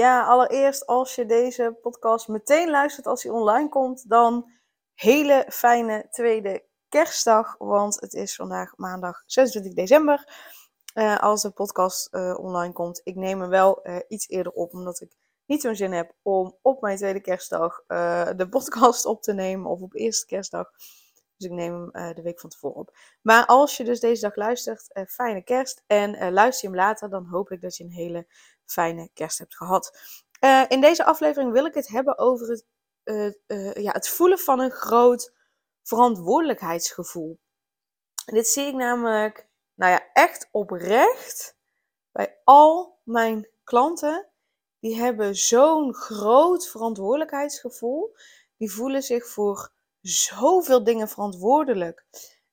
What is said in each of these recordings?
Ja, allereerst als je deze podcast meteen luistert als hij online komt, dan hele fijne tweede kerstdag, want het is vandaag maandag 26 december. Uh, als de podcast uh, online komt. Ik neem hem wel uh, iets eerder op, omdat ik niet zo'n zin heb om op mijn tweede kerstdag de podcast op te nemen of op eerste kerstdag. Dus ik neem hem de week van tevoren op. Maar als je dus deze dag luistert, fijne kerst. En luister je hem later, dan hoop ik dat je een hele fijne kerst hebt gehad. Uh, in deze aflevering wil ik het hebben over het, uh, ja, het voelen van een groot verantwoordelijkheidsgevoel. En dit zie ik namelijk, nou ja, echt oprecht bij al mijn klanten. Die hebben zo'n groot verantwoordelijkheidsgevoel. Die voelen zich voor zoveel dingen verantwoordelijk.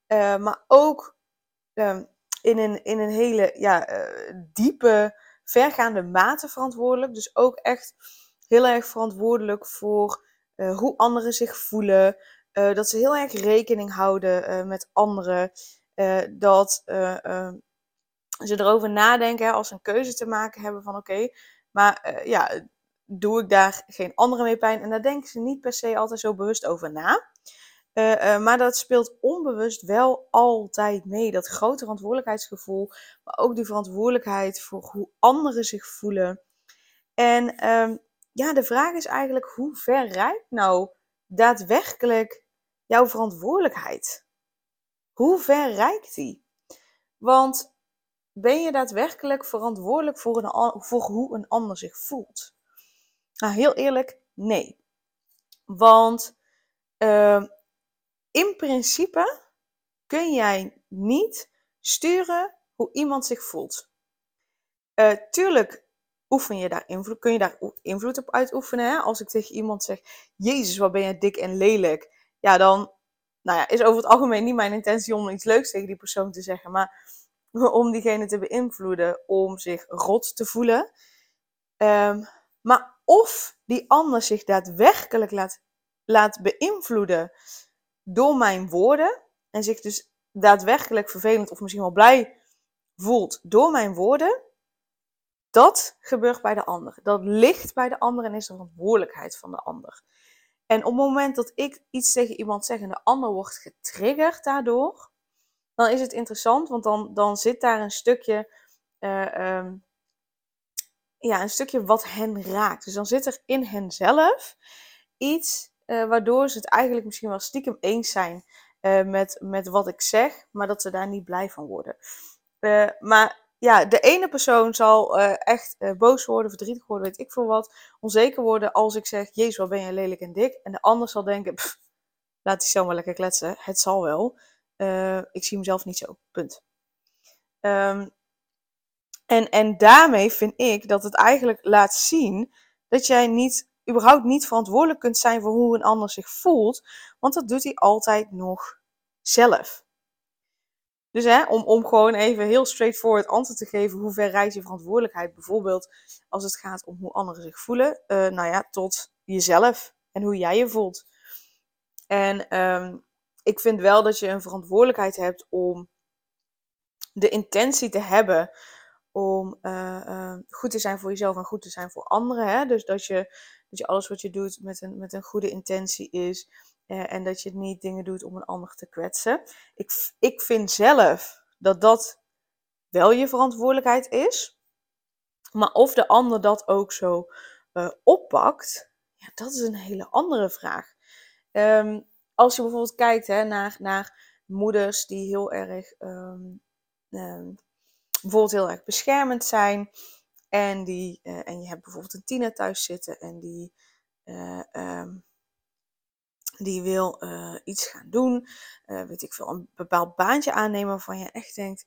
maar ook ehm, in, een, in een hele ja, diepe vergaande mate verantwoordelijk. Dus ook echt heel erg verantwoordelijk voor uh, hoe anderen zich voelen. Uh, dat ze heel erg rekening houden uh, met anderen. dat ze erover nadenken als ze een keuze te maken hebben van oké, maar ja, doe ik daar geen anderen mee pijn? En daar denken ze niet per se altijd zo bewust over na. Uh, uh, maar dat speelt onbewust wel altijd mee. Dat grote verantwoordelijkheidsgevoel, maar ook die verantwoordelijkheid voor hoe anderen zich voelen. En uh, ja, de vraag is eigenlijk: hoe ver reikt nou daadwerkelijk jouw verantwoordelijkheid? Hoe ver reikt die? Want ben je daadwerkelijk verantwoordelijk voor, een, voor hoe een ander zich voelt? Nou, heel eerlijk, nee. Want uh, in principe kun jij niet sturen hoe iemand zich voelt. Uh, tuurlijk oefen je daar invloed, kun je daar invloed op uitoefenen. Hè? Als ik tegen iemand zeg, Jezus, wat ben jij dik en lelijk. Ja, dan nou ja, is over het algemeen niet mijn intentie om iets leuks tegen die persoon te zeggen. Maar om diegene te beïnvloeden om zich rot te voelen. Um, maar of die ander zich daadwerkelijk laat, laat beïnvloeden door mijn woorden en zich dus daadwerkelijk vervelend of misschien wel blij voelt door mijn woorden, dat gebeurt bij de ander. Dat ligt bij de ander en is de verantwoordelijkheid van de ander. En op het moment dat ik iets tegen iemand zeg en de ander wordt getriggerd daardoor, dan is het interessant, want dan, dan zit daar een stukje, uh, um, ja, een stukje wat hen raakt. Dus dan zit er in henzelf iets uh, waardoor ze het eigenlijk misschien wel stiekem eens zijn uh, met, met wat ik zeg, maar dat ze daar niet blij van worden. Uh, maar ja, de ene persoon zal echt boos worden, verdrietig worden, weet ik veel wat, onzeker worden als ik zeg, jezus, wat ben je lelijk en dik. En de ander zal denken, laat die zomaar lekker kletsen, het zal wel. ik zie mezelf niet zo, punt. Um, en, en daarmee vind ik dat het eigenlijk laat zien dat jij niet überhaupt niet verantwoordelijk kunt zijn voor hoe een ander zich voelt, want dat doet hij altijd nog zelf. Dus hè, om, om gewoon even heel straightforward antwoord te geven, hoe ver reikt je verantwoordelijkheid? Bijvoorbeeld als het gaat om hoe anderen zich voelen, uh, nou ja, tot jezelf en hoe jij je voelt. En um, ik vind wel dat je een verantwoordelijkheid hebt om de intentie te hebben om uh, uh, goed te zijn voor jezelf en goed te zijn voor anderen. Hè? Dus dat je dat je alles wat je doet met een, met een goede intentie is. Eh, en dat je niet dingen doet om een ander te kwetsen. Ik, ik vind zelf dat dat wel je verantwoordelijkheid is. Maar of de ander dat ook zo uh, oppakt, ja, dat is een hele andere vraag. Um, als je bijvoorbeeld kijkt hè, naar, naar moeders die heel erg, um, um, bijvoorbeeld heel erg beschermend zijn. En, die, uh, en je hebt bijvoorbeeld een tiener thuis zitten en die, uh, um, die wil uh, iets gaan doen. weet ik veel, een bepaald baantje aannemen waarvan je echt denkt,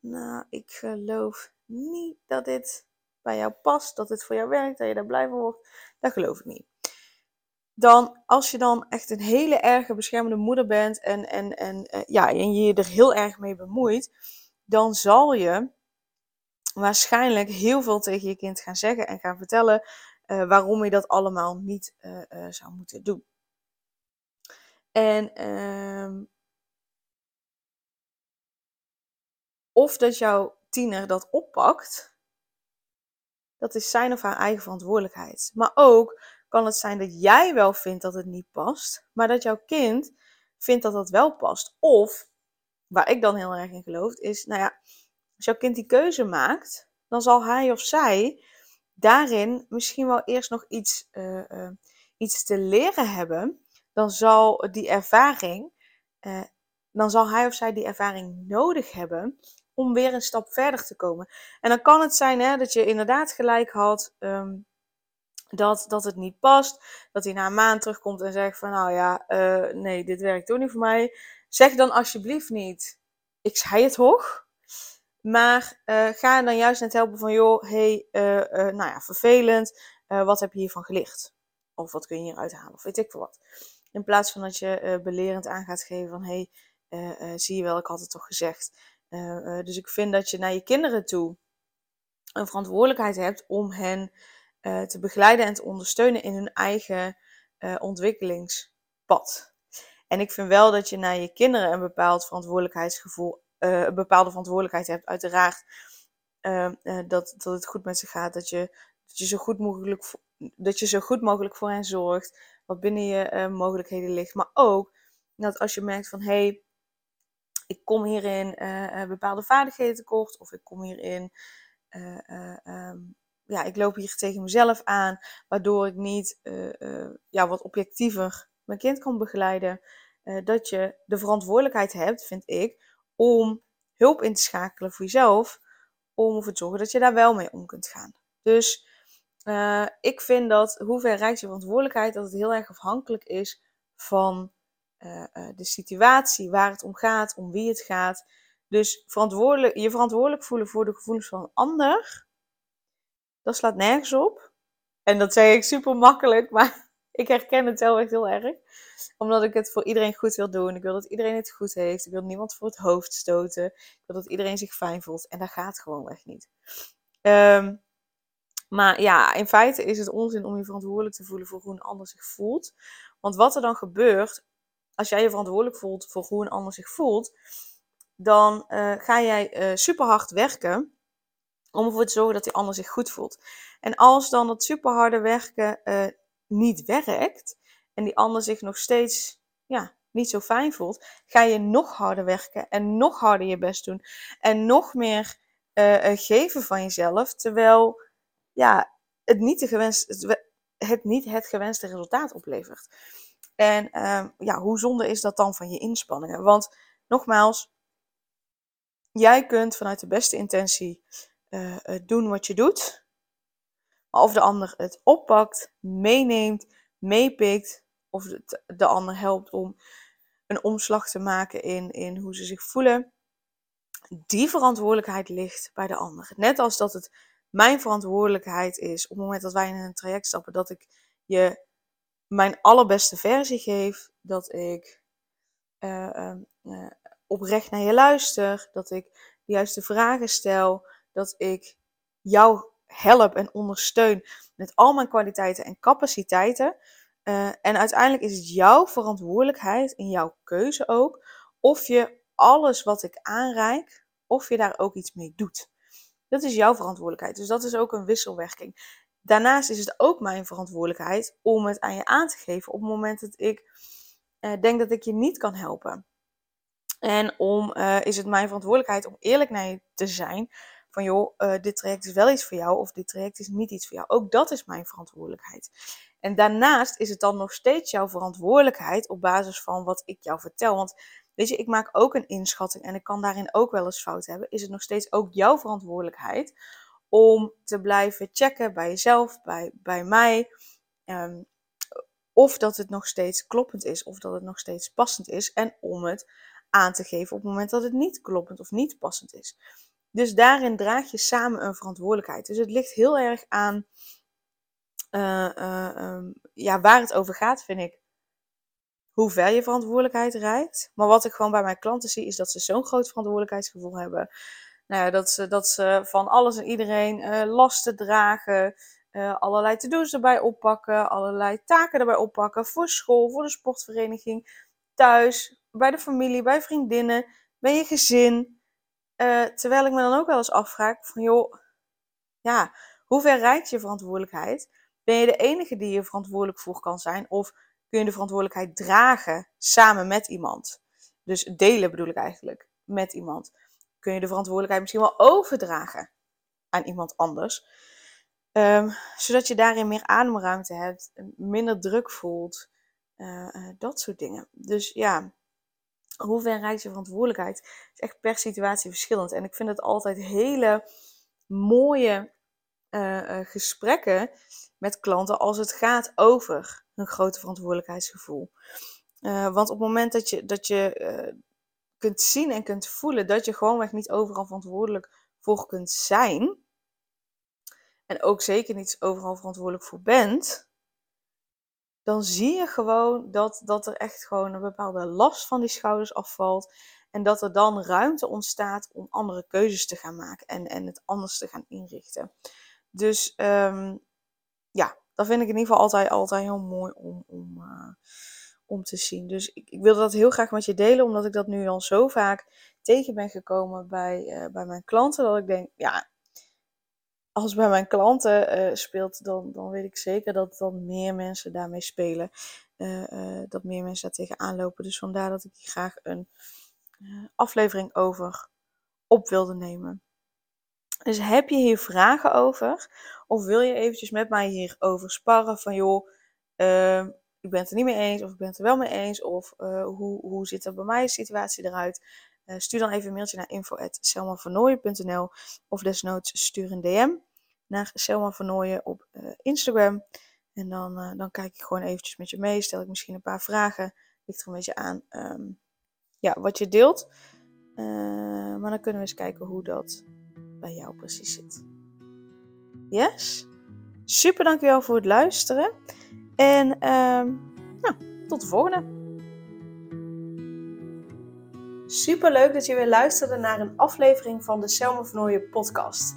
nou, ik geloof niet dat dit bij jou past, dat dit voor jou werkt, dat je daar blij van wordt. Dat geloof ik niet. Dan, als je dan echt een hele erge beschermende moeder bent en, en, en, eh, ja, en je je er heel erg mee bemoeit, dan zal je waarschijnlijk heel veel tegen je kind gaan zeggen en gaan vertellen uh, waarom je dat allemaal niet uh, uh, zou moeten doen. En ehm, of dat jouw tiener dat oppakt, dat is zijn of haar eigen verantwoordelijkheid. Maar ook kan het zijn dat jij wel vindt dat het niet past, maar dat jouw kind vindt dat dat wel past. Of, waar ik dan heel erg in geloof, is, nou ja, als jouw kind die keuze maakt, dan zal hij of zij daarin misschien wel eerst nog iets, uh, uh, iets te leren hebben. Dan zal die ervaring, uh, dan zal hij of zij die ervaring nodig hebben om weer een stap verder te komen. En dan kan het zijn hè, dat je inderdaad gelijk had. Um, dat, dat het niet past. Dat hij na een maand terugkomt en zegt van nou ja, nee, dit werkt toch niet voor mij. Zeg dan alsjeblieft niet, ik zei het toch. Maar uh, ga dan juist net helpen van joh, hey, uh, nou ja, vervelend. wat heb je hiervan geleerd? Of wat kun je hieruit halen? Of weet ik veel wat. In plaats van dat je belerend aan gaat geven van hey, zie je wel, ik had het toch gezegd. dus ik vind dat je naar je kinderen toe een verantwoordelijkheid hebt om hen te begeleiden en te ondersteunen in hun eigen ontwikkelingspad. En ik vind wel dat je naar je kinderen een bepaald verantwoordelijkheidsgevoel, uh, een bepaalde verantwoordelijkheid hebt. Uiteraard dat, dat het goed met ze gaat, dat je, dat je, zo, goed mogelijk, dat je zo goed mogelijk voor hen zorgt, wat binnen je mogelijkheden ligt. Maar ook dat als je merkt van hey, ik kom hierin bepaalde vaardigheden tekort, of ik kom hierin um, ja, ik loop hier tegen mezelf aan, waardoor ik niet ja, wat objectiever mijn kind kan begeleiden. Dat je de verantwoordelijkheid hebt, vind ik, om hulp in te schakelen voor jezelf, om ervoor te zorgen dat je daar wel mee om kunt gaan. Dus ik vind dat, hoe ver reikt je verantwoordelijkheid, dat het heel erg afhankelijk is van de situatie, waar het om gaat, om wie het gaat. Dus verantwoordelijk, je verantwoordelijk voelen voor de gevoelens van een ander, dat slaat nergens op. En dat zeg ik super makkelijk, maar ik herken het wel echt heel erg. Omdat ik het voor iedereen goed wil doen. Ik wil dat iedereen het goed heeft. Ik wil niemand voor het hoofd stoten. Ik wil dat iedereen zich fijn voelt. En dat gaat gewoon echt niet. Um, maar ja, in feite is het onzin om je verantwoordelijk te voelen voor hoe een ander zich voelt. Want wat er dan gebeurt, als jij je verantwoordelijk voelt voor hoe een ander zich voelt, dan uh, ga jij uh, super hard werken om ervoor te zorgen dat die ander zich goed voelt. En als dan dat superharde werken uh, niet werkt en die ander zich nog steeds ja, niet zo fijn voelt, ga je nog harder werken en nog harder je best doen en nog meer uh, geven van jezelf, terwijl ja, het, niet de het niet het gewenste resultaat oplevert. En uh, ja, hoe zonde is dat dan van je inspanningen? Want nogmaals, jij kunt vanuit de beste intentie uh, doen wat je doet. Of de ander het oppakt, meeneemt, meepikt, of de ander helpt om een omslag te maken in, in hoe ze zich voelen. Die verantwoordelijkheid ligt bij de ander. Net als dat het mijn verantwoordelijkheid is op het moment dat wij in een traject stappen, dat ik je mijn allerbeste versie geef, dat ik uh, uh, oprecht naar je luister, dat ik de juiste vragen stel, dat ik jou help en ondersteun met al mijn kwaliteiten en capaciteiten. Uh, en uiteindelijk is het jouw verantwoordelijkheid en jouw keuze ook of je alles wat ik aanreik, of je daar ook iets mee doet. Dat is jouw verantwoordelijkheid. Dus dat is ook een wisselwerking. Daarnaast is het ook mijn verantwoordelijkheid om het aan je aan te geven op het moment dat ik uh, denk dat ik je niet kan helpen. En om, uh, is het mijn verantwoordelijkheid om eerlijk naar je te zijn van joh, uh, dit traject is wel iets voor jou of dit traject is niet iets voor jou. Ook dat is mijn verantwoordelijkheid. En daarnaast is het dan nog steeds jouw verantwoordelijkheid op basis van wat ik jou vertel. Want weet je, ik maak ook een inschatting en ik kan daarin ook wel eens fout hebben. Is het nog steeds ook jouw verantwoordelijkheid om te blijven checken bij jezelf, bij, bij mij. Um, of dat het nog steeds kloppend is, of dat het nog steeds passend is. En om het aan te geven op het moment dat het niet kloppend of niet passend is. Dus daarin draag je samen een verantwoordelijkheid. Dus het ligt heel erg aan eh, eh, ehm, ja, waar het over gaat, vind ik hoe ver je verantwoordelijkheid reikt. Maar wat ik gewoon bij mijn klanten zie, is dat ze zo'n groot verantwoordelijkheidsgevoel hebben. Nou ja, dat, ze, dat ze van alles en iedereen uh, lasten dragen, allerlei to-do's erbij oppakken, allerlei taken erbij oppakken. Voor school, voor de sportvereniging, thuis, bij de familie, bij vriendinnen, bij je gezin. Terwijl ik me dan ook wel eens afvraag van joh, ja, hoe ver reikt je verantwoordelijkheid? Ben je de enige die je verantwoordelijk voor kan zijn? Of kun je de verantwoordelijkheid dragen samen met iemand? Dus delen bedoel ik eigenlijk met iemand. Kun je de verantwoordelijkheid misschien wel overdragen aan iemand anders? Um, zodat je daarin meer ademruimte hebt, minder druk voelt, uh, uh, dat soort dingen. Dus ja, hoe ver reikt je verantwoordelijkheid? is echt per situatie verschillend. En ik vind het altijd hele mooie uh, gesprekken met klanten als het gaat over een grote verantwoordelijkheidsgevoel. Uh, want op het moment dat je, dat je kunt zien en kunt voelen dat je gewoonweg niet overal verantwoordelijk voor kunt zijn, en ook zeker niet overal verantwoordelijk voor bent, dan zie je gewoon dat, dat er echt gewoon een bepaalde last van die schouders afvalt. En dat er dan ruimte ontstaat om andere keuzes te gaan maken en, en het anders te gaan inrichten. Dus um, ja, dat vind ik in ieder geval altijd, altijd heel mooi om, om, uh, om te zien. Dus ik, ik wilde dat heel graag met je delen, omdat ik dat nu al zo vaak tegen ben gekomen bij, uh, bij mijn klanten. Dat ik denk, ja, als bij mijn klanten uh, speelt, dan, dan weet ik zeker dat dan meer mensen daarmee spelen. dat meer mensen daar tegenaan lopen. Dus vandaar dat ik hier graag een aflevering over op wilde nemen. Dus heb je hier vragen over? Of wil je eventjes met mij hierover sparren van joh, ik ben het er niet mee eens of ik ben het er wel mee eens of hoe, hoe ziet er bij mij de situatie eruit? Stuur dan even een mailtje naar info.selmavernooien.nl of desnoods stuur een DM naar Selma Vernooien op Instagram. En dan, dan kijk ik gewoon eventjes met je mee, stel ik misschien een paar vragen, ligt er een beetje aan um, ja, wat je deelt. maar dan kunnen we eens kijken hoe dat bij jou precies zit. Yes? Super dankjewel voor het luisteren. En um, nou, tot de volgende. Super leuk dat je weer luisterde naar een aflevering van de Selma Vernooien podcast.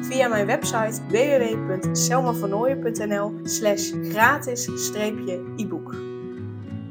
via mijn website www.selmavernooien.nl slash gratis-e-book.